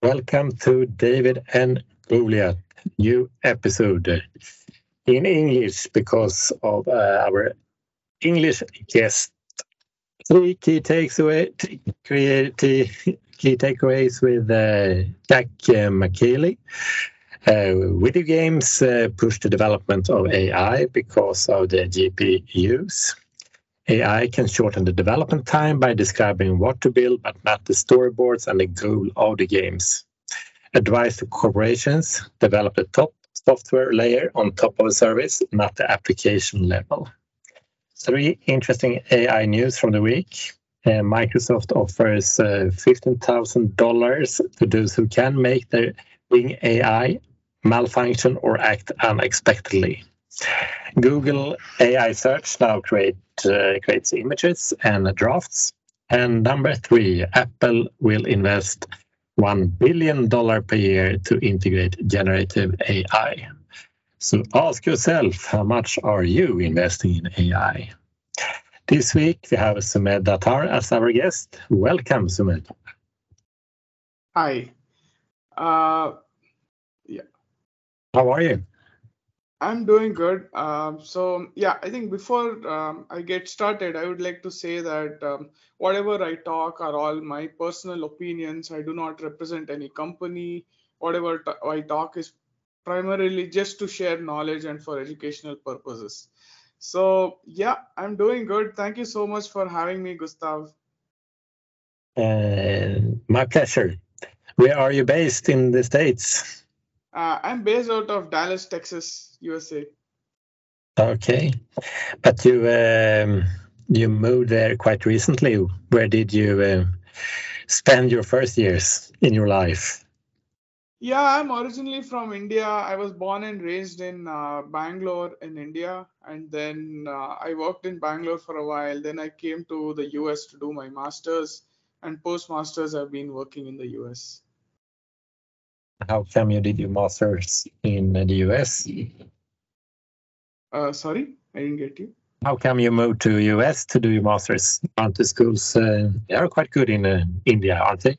Welcome to David and Goliath, new episode in English because of uh, our English guest. Three key key takeaways with uh, Jack uh, McKeely. Uh, video games uh, push the development of AI because of the GPUs. AI can shorten the development time by describing what to build, but not the storyboards and the goal of the games. Advice to corporations develop the top software layer on top of a service, not the application level. Three interesting AI news from the week. Uh, Microsoft offers uh, $15,000 to those who can make their Bing AI malfunction or act unexpectedly. Google AI search now create, uh, creates images and drafts. And number three, Apple will invest $1 billion per year to integrate generative AI. So ask yourself, how much are you investing in AI? This week we have Sumedh Datar as our guest. Welcome, Sumedh. Hi. Uh, yeah. How are you? I'm doing good. Um, so yeah, I think before um, I get started, I would like to say that um, whatever I talk are all my personal opinions. I do not represent any company. Whatever t- I talk is primarily just to share knowledge and for educational purposes. So yeah, I'm doing good. Thank you so much for having me, Gustav. Uh, my pleasure. Where are you based in the States? Uh, I'm based out of Dallas, Texas, USA. Okay, but you um, you moved there quite recently. Where did you uh, spend your first years in your life? Yeah, I'm originally from India. I was born and raised in uh, Bangalore in India, and then uh, I worked in Bangalore for a while. Then I came to the US to do my masters, and post masters I've been working in the US. How come you did your masters in the US? Uh, sorry, I didn't get you. How come you moved to US to do your masters? Aren't the schools uh, they are quite good in uh, India, aren't they?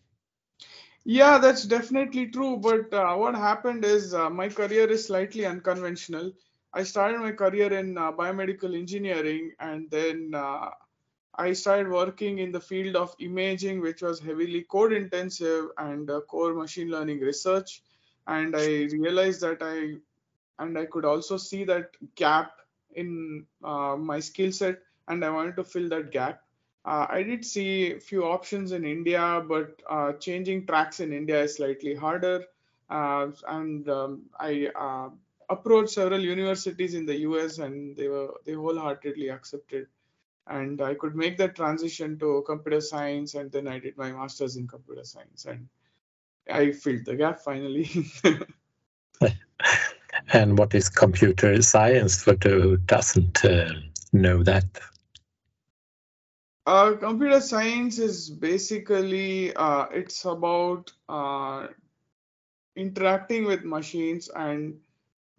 Yeah, that's definitely true. But uh, what happened is uh, my career is slightly unconventional. I started my career in uh, biomedical engineering, and then uh, I started working in the field of imaging, which was heavily code intensive and uh, core machine learning research. And I realized that I and I could also see that gap in uh, my skill set, and I wanted to fill that gap. Uh, I did see a few options in India, but uh, changing tracks in India is slightly harder. Uh, and um, I uh, approached several universities in the US, and they were they wholeheartedly accepted. And I could make that transition to computer science, and then I did my master's in computer science, and I filled the gap finally. and what is computer science for those who doesn't uh, know that? Uh, computer science is basically uh, it's about uh, interacting with machines and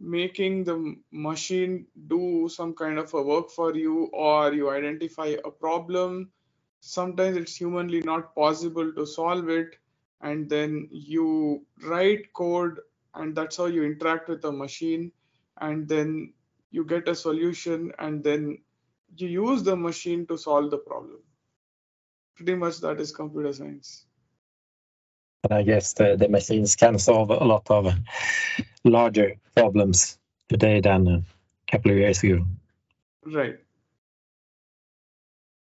making the machine do some kind of a work for you or you identify a problem sometimes it's humanly not possible to solve it and then you write code and that's how you interact with the machine and then you get a solution and then you use the machine to solve the problem. Pretty much that is computer science and i guess the, the machines can solve a lot of larger problems today than a couple of years ago. Right.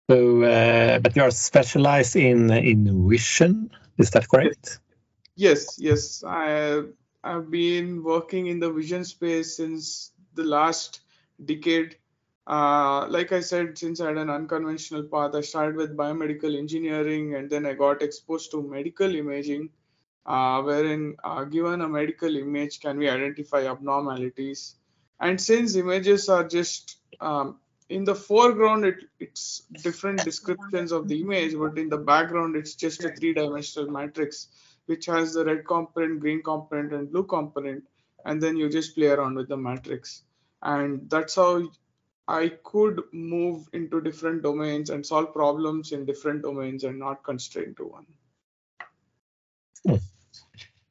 So uh, but you are specialized in in vision is that correct? Yes yes. I I've been working in the vision space since the last decade. Uh, like I said, since I had an unconventional path, I started with biomedical engineering and then I got exposed to medical imaging, uh, wherein uh, given a medical image, can we identify abnormalities? And since images are just um, in the foreground, it, it's different descriptions of the image, but in the background, it's just a three dimensional matrix which has the red component, green component, and blue component, and then you just play around with the matrix. And that's how I could move into different domains and solve problems in different domains and not constrained to one.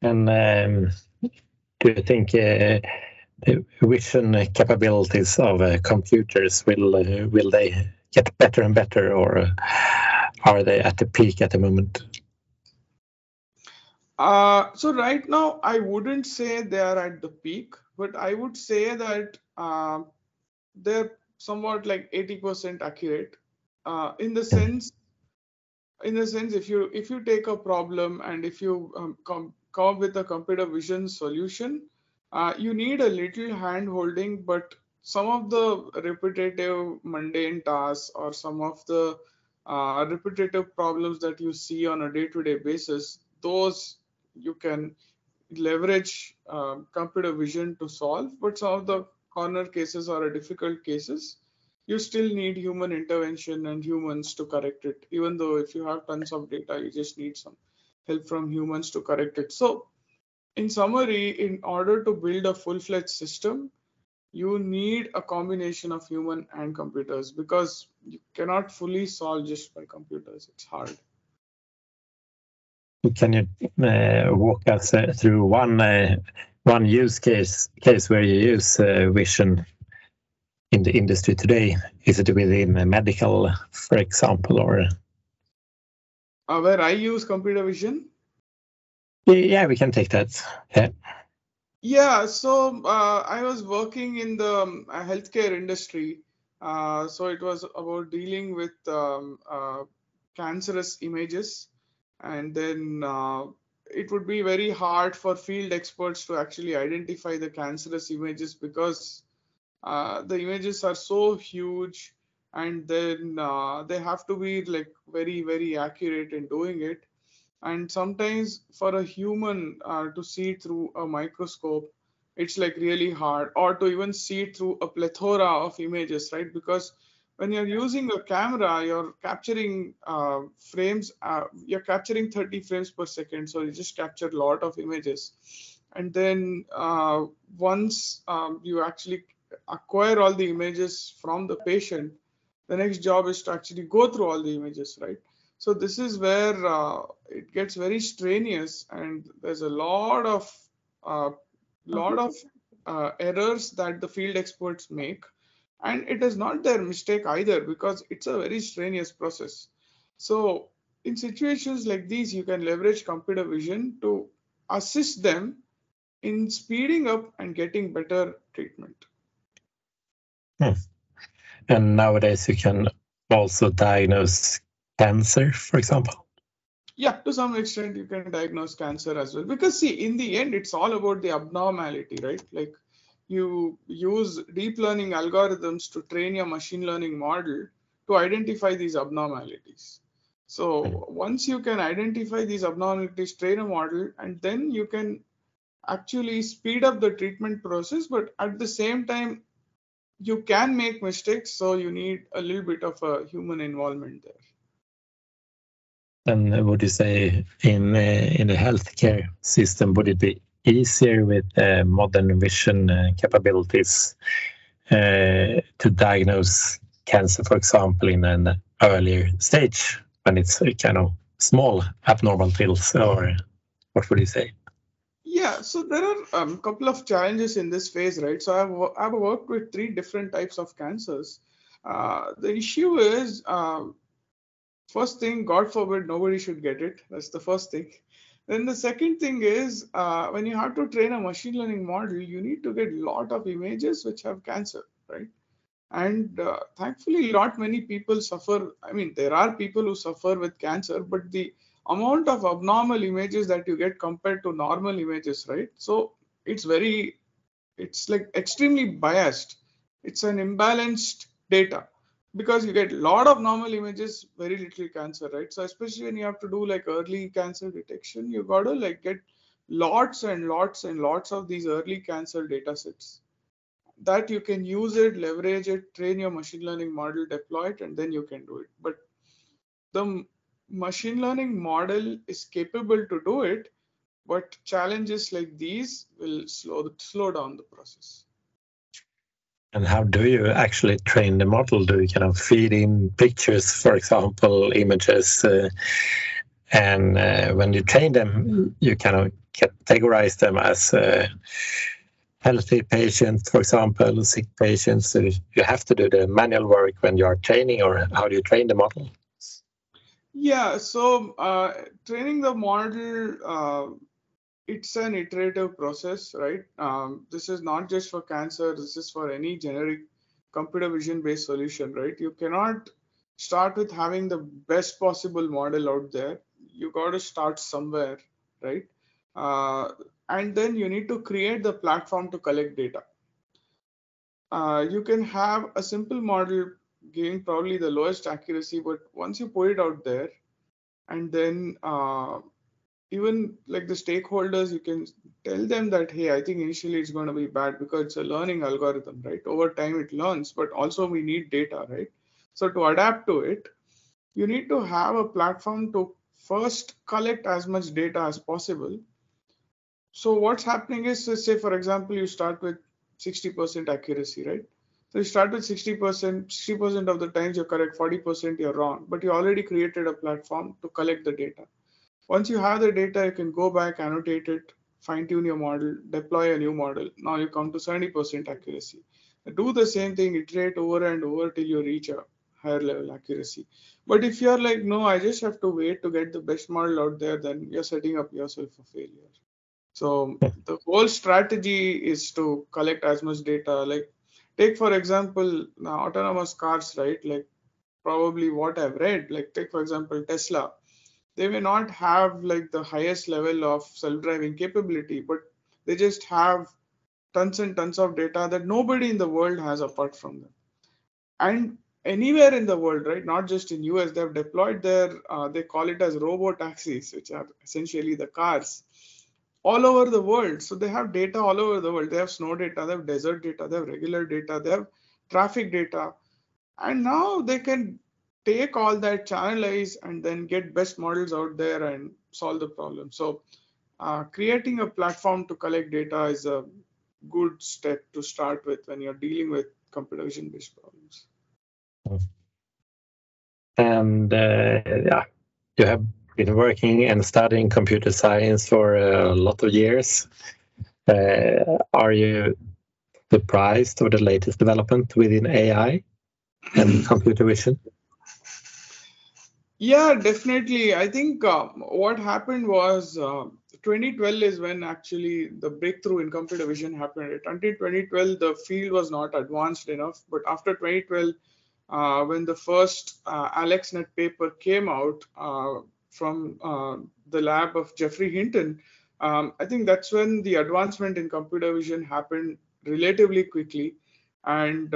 And um, do you think uh, the vision capabilities of uh, computers will uh, will they get better and better, or are they at the peak at the moment? Uh, so right now, I wouldn't say they are at the peak, but I would say that uh, they're somewhat like 80% accurate. Uh, in the sense in the sense if you if you take a problem and if you um, come come up with a computer vision solution uh, you need a little hand holding but some of the repetitive mundane tasks or some of the uh, repetitive problems that you see on a day-to-day basis those you can leverage uh, computer vision to solve but some of the corner cases or difficult cases you still need human intervention and humans to correct it. Even though if you have tons of data you just need some help from humans to correct it. So in summary in order to build a full-fledged system you need a combination of human and computers because you cannot fully solve just by computers. It's hard. Can you uh, walk us uh, through one uh, one use case case where you use uh, vision in the industry today? Is it within medical, for example, or? Uh, where I use computer vision? Yeah, we can take that. Yeah. Yeah, so uh, I was working in the um, healthcare industry. Uh, so it was about dealing with um, uh, cancerous images. And then uh, it would be very hard for field experts to actually identify the cancerous images because uh, the images are so huge and then uh, they have to be like very very accurate in doing it. And sometimes for a human uh, to see through a microscope it's like really hard or to even see through a plethora of images right? Because when you're using a camera you're capturing uh, frames uh, you're capturing 30 frames per second so you just capture a lot of images. And then uh, once um, you actually acquire all the images from the patient the next job is to actually go through all the images right? So this is where uh, it gets very strenuous and there's a lot of uh, lot of uh, errors that the field experts make and it is not their mistake either because it's a very strenuous process so in situations like these you can leverage computer vision to assist them in speeding up and getting better treatment Hmm. And nowadays you can also diagnose cancer, for example. Yeah, to some extent you can diagnose cancer as well. Because see, in the end, it's all about the abnormality, right? Like you use deep learning algorithms to train your machine learning model to identify these abnormalities. So once you can identify these abnormalities, train a model, and then you can actually speed up the treatment process, but at the same time you can make mistakes, so you need a little bit of a human involvement there. And would you say in uh, in the healthcare system would it be easier with uh, modern vision uh, capabilities uh, to diagnose cancer, for example, in an earlier stage when it's a kind of small abnormal pills, or what would you say? Yeah, so there are a um, couple of challenges in this phase, right? So I've, I've worked with three different types of cancers. Uh, the issue is, uh, first thing, God forbid, nobody should get it. That's the first thing. Then the second thing is, uh, when you have to train a machine learning model, you need to get a lot of images which have cancer, right? And uh, thankfully, not many people suffer. I mean, there are people who suffer with cancer, but the amount of abnormal images that you get compared to normal images, right? So it's very, it's like extremely biased. It's an imbalanced data because you get a lot of normal images, very little cancer, right? So especially when you have to do like early cancer detection, you got to like get lots and lots and lots of these early cancer data sets that you can use it, leverage it, train your machine learning model, deploy it, and then you can do it. But the machine learning model is capable to do it, but challenges like these will slow slow down the process. And how do you actually train the model? Do you kind of feed in pictures, for example, images, uh, and uh, when you train them, you kind of categorize them as uh, healthy patients, for example, sick patients. So you have to do the manual work when you are training, or how do you train the model? Yeah, so uh, training the model, it's an iterative process, right? Um, this is not just for cancer, this is for any generic computer vision based solution, right? You cannot start with having the best possible model out there. You got to start somewhere, right? Uh, and then you need to create the platform to collect data. Uh, you can have a simple model giving probably the lowest accuracy, but once you put it out there, and then uh, even like the stakeholders, you can tell them that, hey, I think initially it's going to be bad because it's a learning algorithm, right? Over time it learns, but also we need data, right? So to adapt to it, you need to have a platform to first collect as much data as possible. So what's happening is, say, for example, you start with 60% accuracy, right? So you start with 60%, 60% of the times you're correct, 40% you're wrong, but you already created a platform to collect the data. Once you have the data, you can go back, annotate it, fine tune your model, deploy a new model. Now you come to 70% accuracy. Do the same thing, iterate over and over till you reach a higher level accuracy. But if you're like, no, I just have to wait to get the best model out there, then you're setting up yourself for failure. So the whole strategy is to collect as much data. Like take for example, autonomous cars, right? Like probably what I've read, like take for example Tesla they may not have like the highest level of self-driving capability but they just have tons and tons of data that nobody in the world has apart from them. And anywhere in the world right not just in us they have deployed their uh, they call it as robo taxis which are essentially the cars all over the world. So they have data all over the world. They have snow data they have desert data they have regular data they have traffic data. And now they can take all that channelize and then get best models out there and solve the problem. So uh, creating a platform to collect data is a good step to start with when you're dealing with computer vision based problems. And uh, yeah you have been working and studying computer science for a lot of years. Uh, are you surprised of the latest development within ai and computer vision yeah, definitely. I think uh, what happened was uh, 2012 is when actually the breakthrough in computer vision happened. Until 2012, the field was not advanced enough. But after 2012, uh, when the first uh, AlexNet paper came out uh, from uh, the lab of Geoffrey Hinton, um, I think that's when the advancement in computer vision happened relatively quickly. And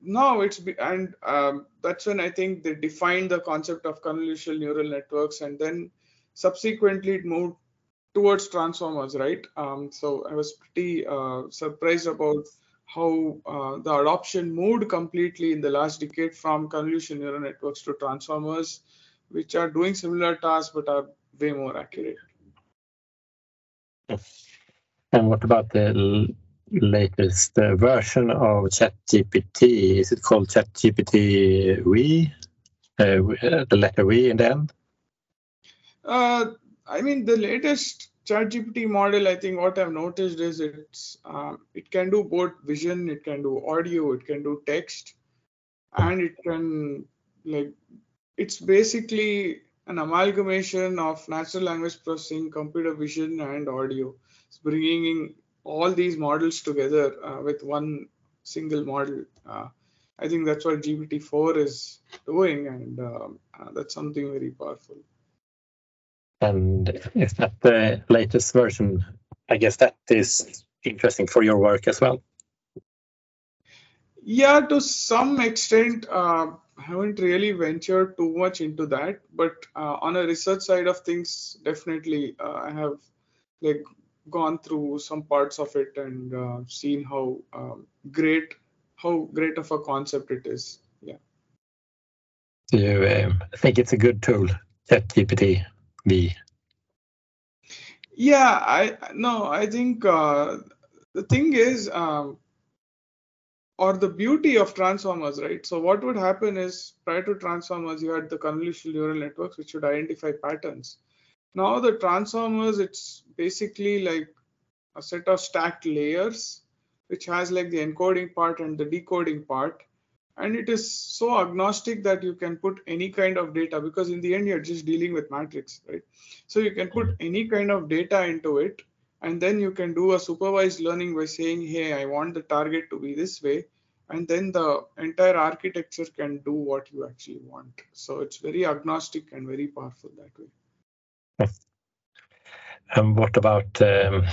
no, it's and um, that's when I think they defined the concept of convolutional neural networks, and then subsequently it moved towards transformers, right? Um, so I was pretty uh, surprised about how uh, the adoption moved completely in the last decade from convolutional neural networks to transformers, which are doing similar tasks but are way more accurate. And what about the latest uh, version of ChatGPT? Is it called ChatGPT V? Uh, uh, the letter V in the end? Uh, I mean, the latest ChatGPT model, I think what I've noticed is it's um, it can do both vision, it can do audio, it can do text, and it can like it's basically an amalgamation of natural language processing, computer vision, and audio. It's bringing all these models together uh, with one single model. Uh, I think that's what GPT-4 is doing, and um, uh, that's something very powerful. And is that the latest version? I guess that is interesting for your work as well. Yeah, to some extent, uh, haven't really ventured too much into that, but uh, on a research side of things, definitely uh, I have like gone through some parts of it and uh, seen how um, great how great of a concept it is yeah do you um, think it's a good tool ChatGPT v yeah i no i think uh, the thing is um, or the beauty of transformers, right? So what would happen is prior to transformers, you had the convolutional neural networks which would identify patterns. Now the transformers, it's basically like a set of stacked layers, which has like the encoding part and the decoding part. And it is so agnostic that you can put any kind of data because in the end, you're just dealing with matrix, right? So you can put any kind of data into it and then you can do a supervised learning by saying hey i want the target to be this way and then the entire architecture can do what you actually want so it's very agnostic and very powerful that way what about um,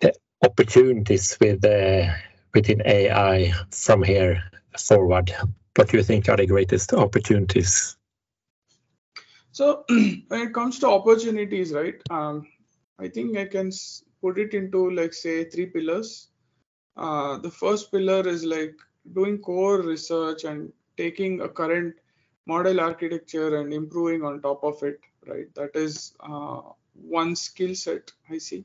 the opportunities uh, within ai from here forward? What do you think are the greatest opportunities? So when it comes to opportunities right um, I think I can put it into like say three pillars. Uh, the first pillar is like doing core research and taking a current model architecture and improving on top of it, right? That is uh, one skill set I see.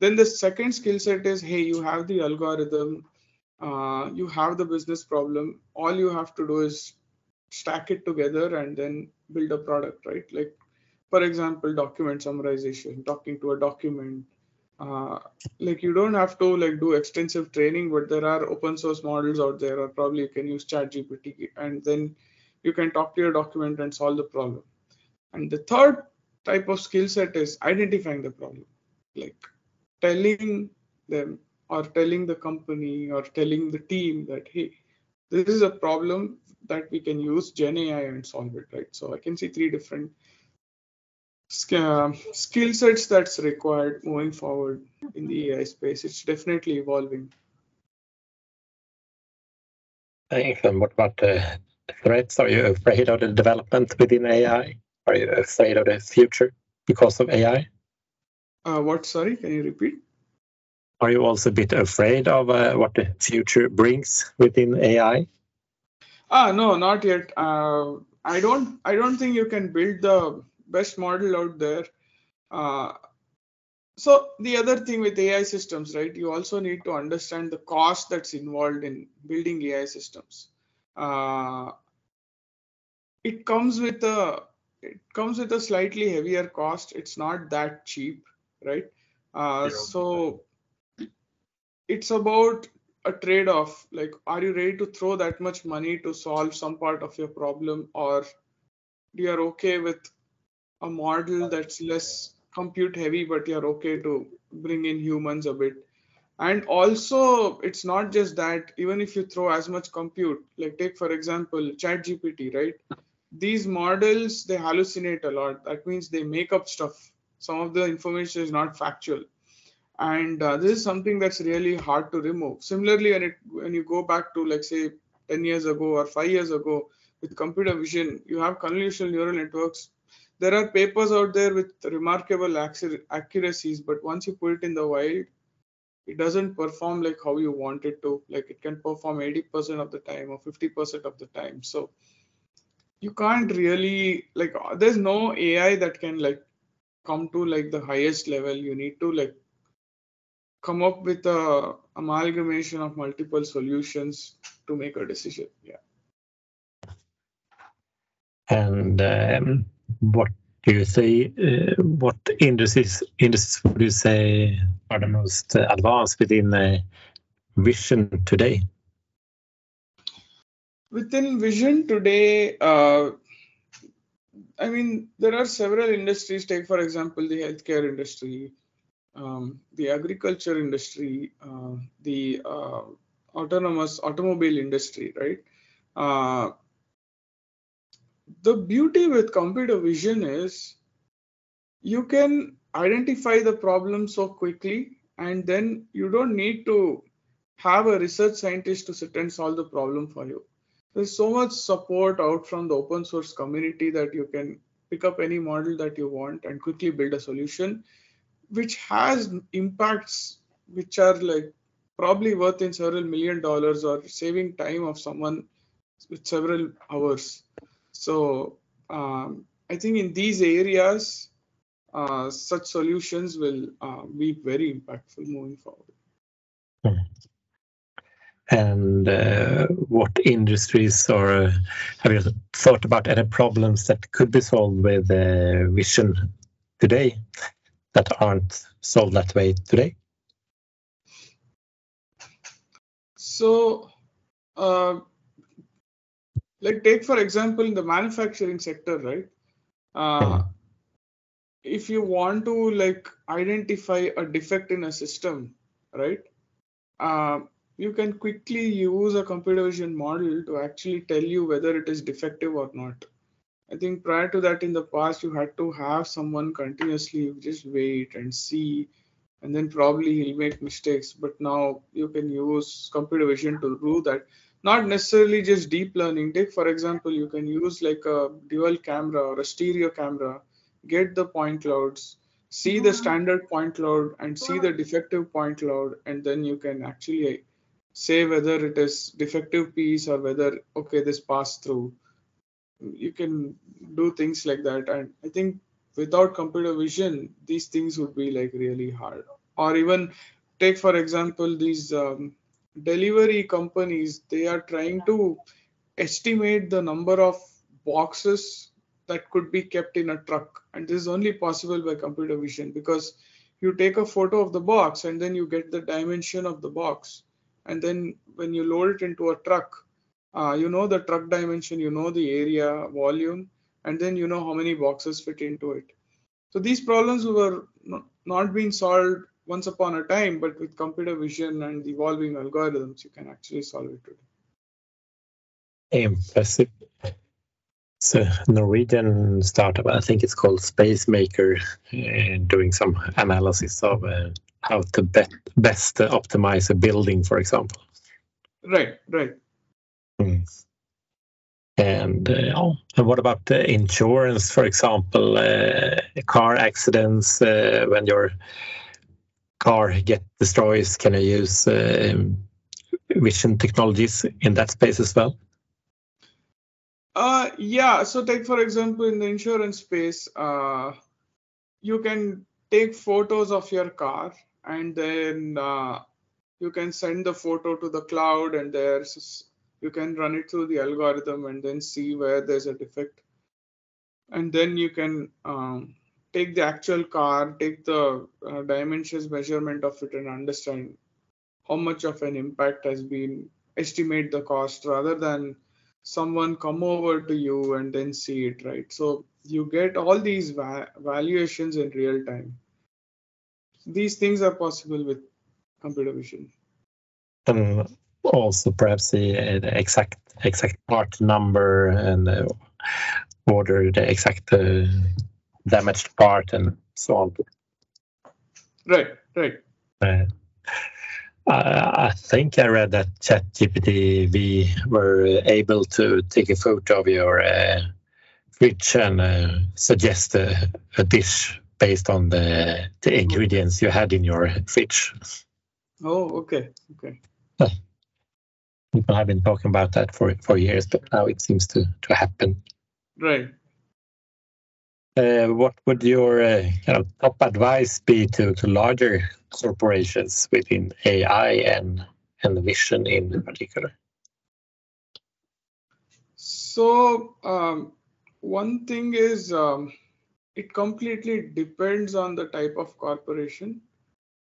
Then the second skill set is, hey, you have the algorithm, uh, you have the business problem. All you have to do is stack it together and then build a product, right? Like for example document summarization talking to a document uh, like you don't have to like do extensive training but there are open source models out there or probably you can use chat gpt and then you can talk to your document and solve the problem and the third type of skill set is identifying the problem like telling them or telling the company or telling the team that hey this is a problem that we can use gen ai and solve it right so i can see three different um, skill sets that's required moving forward in the AI space. It's definitely evolving. And what about the threats? Are you afraid of the development within AI? Are you afraid of the future because of AI? Uh, what? Sorry, can you repeat? Are you also a bit afraid of uh, what the future brings within AI? Ah, no, not yet. Uh, I don't. I don't think you can build the best model out there. Uh, so the other thing with AI systems, right? You also need to understand the cost that's involved in building AI systems. Uh, it comes with a it comes with a slightly heavier cost. It's not that cheap, right? Uh, so it's about a trade-off. Like, are you ready to throw that much money to solve some part of your problem, or you are okay with a model that's less compute heavy, but you're okay to bring in humans a bit. And also, it's not just that, even if you throw as much compute, like take, for example, ChatGPT, right? These models, they hallucinate a lot. That means they make up stuff. Some of the information is not factual. And uh, this is something that's really hard to remove. Similarly, when, it, when you go back to, like, say, 10 years ago or five years ago, with computer vision, you have convolutional neural networks there are papers out there with remarkable accuracies, but once you put it in the wild, it doesn't perform like how you want it to. Like it can perform 80% of the time or 50% of the time. So you can't really like there's no AI that can like come to like the highest level. You need to like come up with a amalgamation of multiple solutions to make a decision. Yeah. And um, what do you say? Uh, what industries industries would you say are the most advanced within uh, vision today? Within vision today, uh, I mean, there are several industries. Take, for example, the healthcare industry, um, the agriculture industry, uh, the uh, autonomous automobile industry, right? Uh, the beauty with computer vision is you can identify the problem so quickly and then you don't need to have a research scientist to sit and solve the problem for you there's so much support out from the open source community that you can pick up any model that you want and quickly build a solution which has impacts which are like probably worth in several million dollars or saving time of someone with several hours so um, I think in these areas, uh, such solutions will uh, be very impactful moving forward. Hmm. and uh, what industries or have you thought about any problems that could be solved with uh, vision today that aren't solved that way today? So, uh, like take for example in the manufacturing sector, right? Uh, if you want to like identify a defect in a system, right? Uh, you can quickly use a computer vision model to actually tell you whether it is defective or not. I think prior to that, in the past, you had to have someone continuously just wait and see, and then probably he'll make mistakes. But now you can use computer vision to do that. Not necessarily just deep learning. Take, for example, you can use like a dual camera or a stereo camera, get the point clouds, see the mm-hmm. standard point cloud, and see the defective point cloud, and then you can actually say whether it is defective piece or whether okay this passed through. You can do things like that. And i think without computer vision these things would be like really hard. Or even take for example these um, delivery companies they are trying to estimate the number of boxes that could be kept in a truck. And this is only possible by computer vision because you take a photo of the box and then you get the dimension of the box and then when you load it into a truck uh, you know the truck dimension, you know the area, volume, and then you know how many boxes fit into it. So these problems were not being solved once upon a time, but with computer vision and evolving algorithms, you can actually solve it today. Impressive. So Norwegian startup, I think it's called Spacemaker, uh, doing some analysis of uh, how to be- best optimize a building, for example. Right, right. Mm. And uh, and what about the insurance, for example, uh, car accidents uh, when your car get destroyed? Can I use um, vision technologies in that space as well? Uh, yeah. So take for example in the insurance space, uh, you can take photos of your car and then uh, you can send the photo to the cloud and there's you can run it through the algorithm and then see where there's a defect. And then you can um, take the actual car take the uh, dimensions measurement of it and understand how much of an impact has been estimate the cost rather than someone come over to you and then see it right? So you get all these va- valuations in real time these things are possible with computer vision um, also perhaps the, the exact exact part number and uh, order the exact uh, damaged part and so on. Right, right. Uh, I think I read that ChatGPT we were able to take a photo of your uh, fridge and uh, suggest a, a, dish based on the, the ingredients you had in your fridge. Oh, okay, okay people have been talking about that for for years, but now it seems to to happen. Right. Uh, what would your uh, kind of top advice be to to larger corporations within AI and and vision in particular? So um, one thing is um, it completely depends on the type of corporation.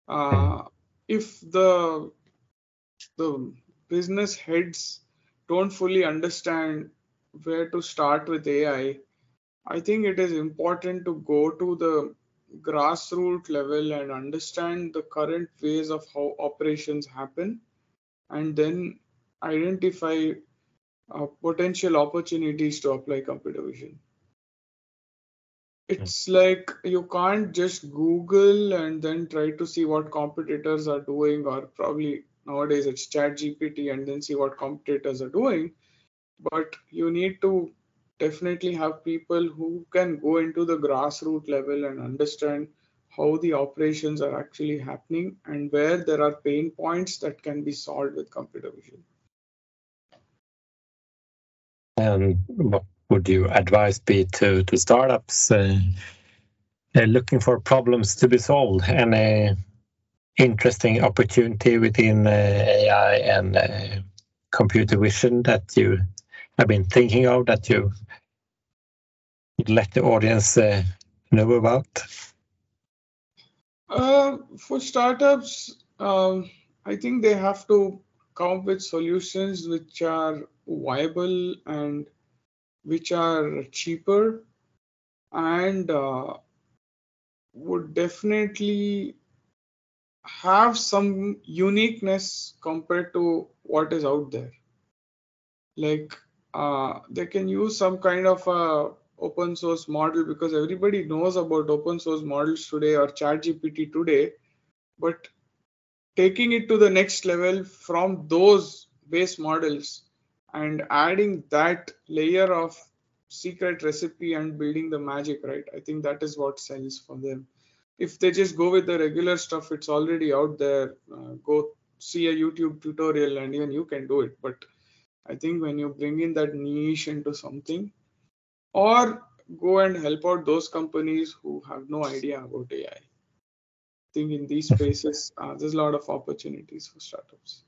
Uh, if the the business heads don't fully understand where to start with AI, I think it is important to go to the grassroots level and understand the current ways of how operations happen and then identify uh, potential opportunities to apply computer vision it's like you can't just google and then try to see what competitors are doing or probably nowadays it's chat gpt and then see what competitors are doing. But you need to definitely have people who can go into the grassroots level and understand how the operations are actually happening and where there are pain points that can be solved with computer vision. And would you advise be to to startups uh, uh, looking for problems to be solved and uh, interesting opportunity within uh, AI and computer vision that you have been thinking of that you let the audience know about? Uh, for startups, um, I think they have to come up with solutions which are viable and which are cheaper and uh, would definitely have some uniqueness compared to what is out there. Like uh, they can use some kind of a open source model because everybody knows about open source models today or ChatGPT today, but taking it to the next level from those base models and adding that layer of secret recipe and building the magic, right? I think that is what sells for them. If they just go with the regular stuff, it's already out there. Uh, go see a YouTube tutorial and even you can do it. But I think when you bring in that niche into something, or go and help out those companies who have no idea about AI. I think in these spaces, uh, there's a lot of opportunities for startups.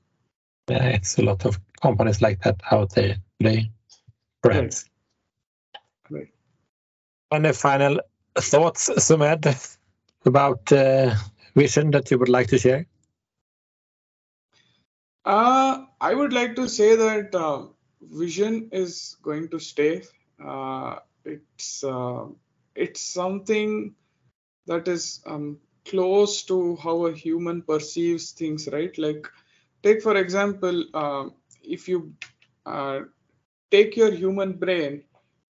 Yeah, it's a lot of companies like that out there today. Right. right. And the final thoughts, Sumedh, about uh, vision that you would like to share? Uh, I would like to say that uh, vision is going to stay. Uh, it's uh, it's something that is um, close to how a human perceives things, right? Like, take for example, uh, if you uh, take your human brain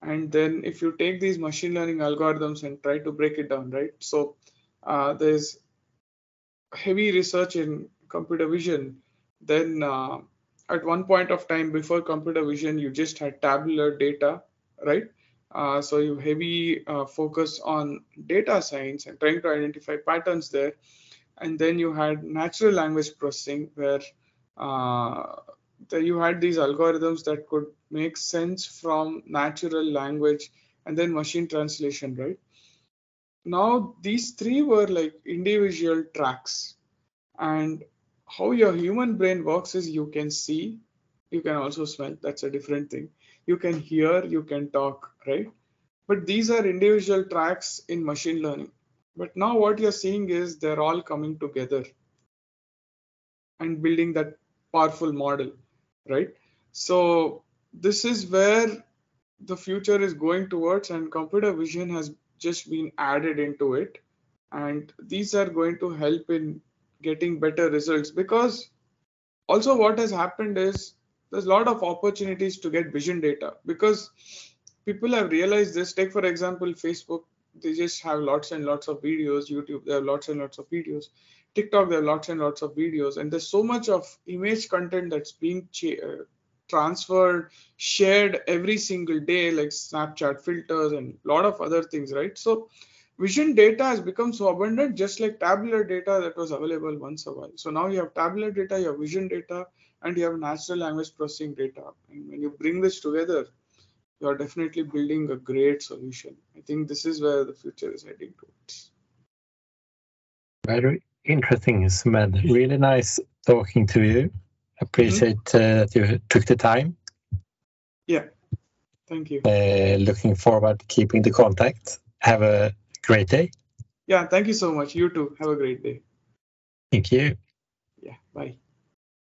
and then if you take these machine learning algorithms and try to break it down, right? So uh, there's heavy research in computer vision. Then uh, at one point of time before computer vision, you just had tabular data, right? Uh, so you heavy uh, focus on data science and trying to identify patterns there. And then you had natural language processing where uh, you had these algorithms that could make sense from natural language and then machine translation, right? Now these three were like individual tracks. And how your human brain works is you can see, you can also smell. That's a different thing you can hear, you can talk, right? But these are individual tracks in machine learning. But now what you're seeing is they're all coming together and building that powerful model, right? So this is where the future is going towards, and computer vision has just been added into it. And these are going to help in getting better results because also what has happened is there's a lot of opportunities to get vision data because people have realized this. Take, for example, Facebook, they just have lots and lots of videos. YouTube, they have lots and lots of videos. TikTok, there are lots and lots of videos. And there's so much of image content that's being uh, transferred, shared every single day, like Snapchat filters and a lot of other things, right? So vision data has become so abundant, just like tabular data that was available once a while. So now you have tabular data, you have vision data, and you have natural language processing data. And when you bring this together, you are definitely building a great solution. I think this is where the future is heading towards. Very interesting, Sumedh. Really nice talking to you. Appreciate mm-hmm. uh, that you took the time. Yeah, thank you. Uh, looking forward to keeping the contact. Have a great day. Yeah, thank you so much. You too. Have a great day. Thank you. Yeah, bye.